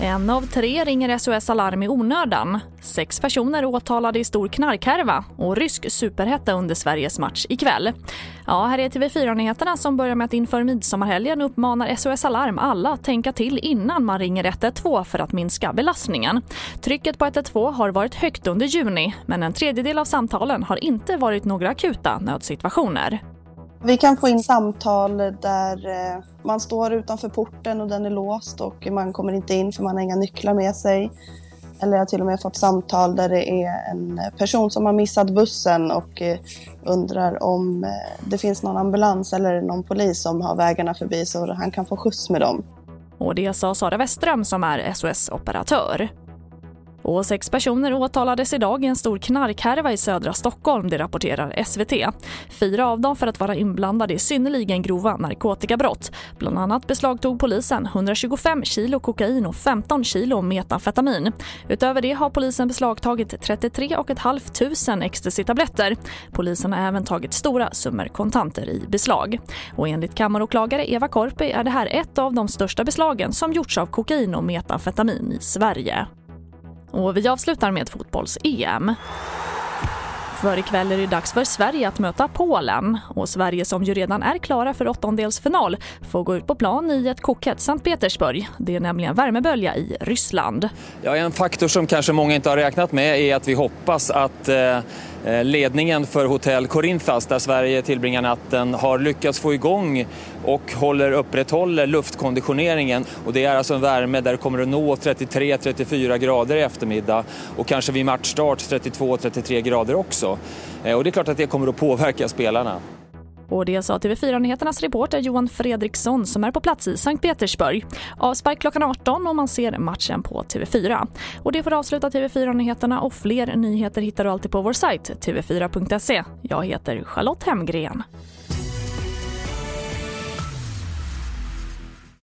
En av tre ringer SOS Alarm i onödan. Sex personer åtalade i stor knarkhärva och rysk superhetta under Sveriges match ikväll. Ja, här är TV4-nyheterna som börjar med att inför midsommarhelgen uppmanar SOS Alarm alla att tänka till innan man ringer 112 för att minska belastningen. Trycket på 112 har varit högt under juni men en tredjedel av samtalen har inte varit några akuta nödsituationer. Vi kan få in samtal där eh, man står utanför porten och den är låst och man kommer inte in för man har inga nycklar med sig. Eller jag har till och med fått samtal där det är en person som har missat bussen och eh, undrar om eh, det finns någon ambulans eller någon polis som har vägarna förbi så han kan få skjuts med dem. Och det sa Sara Westström som är SOS-operatör. Och sex personer åtalades idag i en stor knarkhärva i södra Stockholm, det rapporterar SVT. Fyra av dem för att vara inblandade i synnerligen grova narkotikabrott. Bland annat beslagtog polisen 125 kilo kokain och 15 kilo metamfetamin. Utöver det har polisen beslagtagit 33 500 ecstasy-tabletter. Polisen har även tagit stora summor kontanter i beslag. Och enligt kammaråklagare Eva Korpi är det här ett av de största beslagen som gjorts av kokain och metamfetamin i Sverige. Och vi avslutar med fotbolls-EM. För ikväll är det dags för Sverige att möta Polen. Och Sverige som ju redan är klara för åttondelsfinal får gå ut på plan i ett kokhett Sankt Petersburg. Det är nämligen värmebölja i Ryssland. Ja, en faktor som kanske många inte har räknat med är att vi hoppas att eh, Eh, ledningen för hotell Corinthas där Sverige tillbringar natten har lyckats få igång och håller upprätthåller luftkonditioneringen och det är alltså en värme där det kommer att nå 33-34 grader i eftermiddag och kanske vid matchstart 32-33 grader också. Eh, och det är klart att det kommer att påverka spelarna. Och det sa TV4-nyheternas reporter Johan Fredriksson som är på plats i Sankt Petersburg. Avspark klockan 18 och man ser matchen på TV4. Och det får avsluta TV4-nyheterna och fler nyheter hittar du alltid på vår sajt tv4.se. Jag heter Charlotte Hemgren.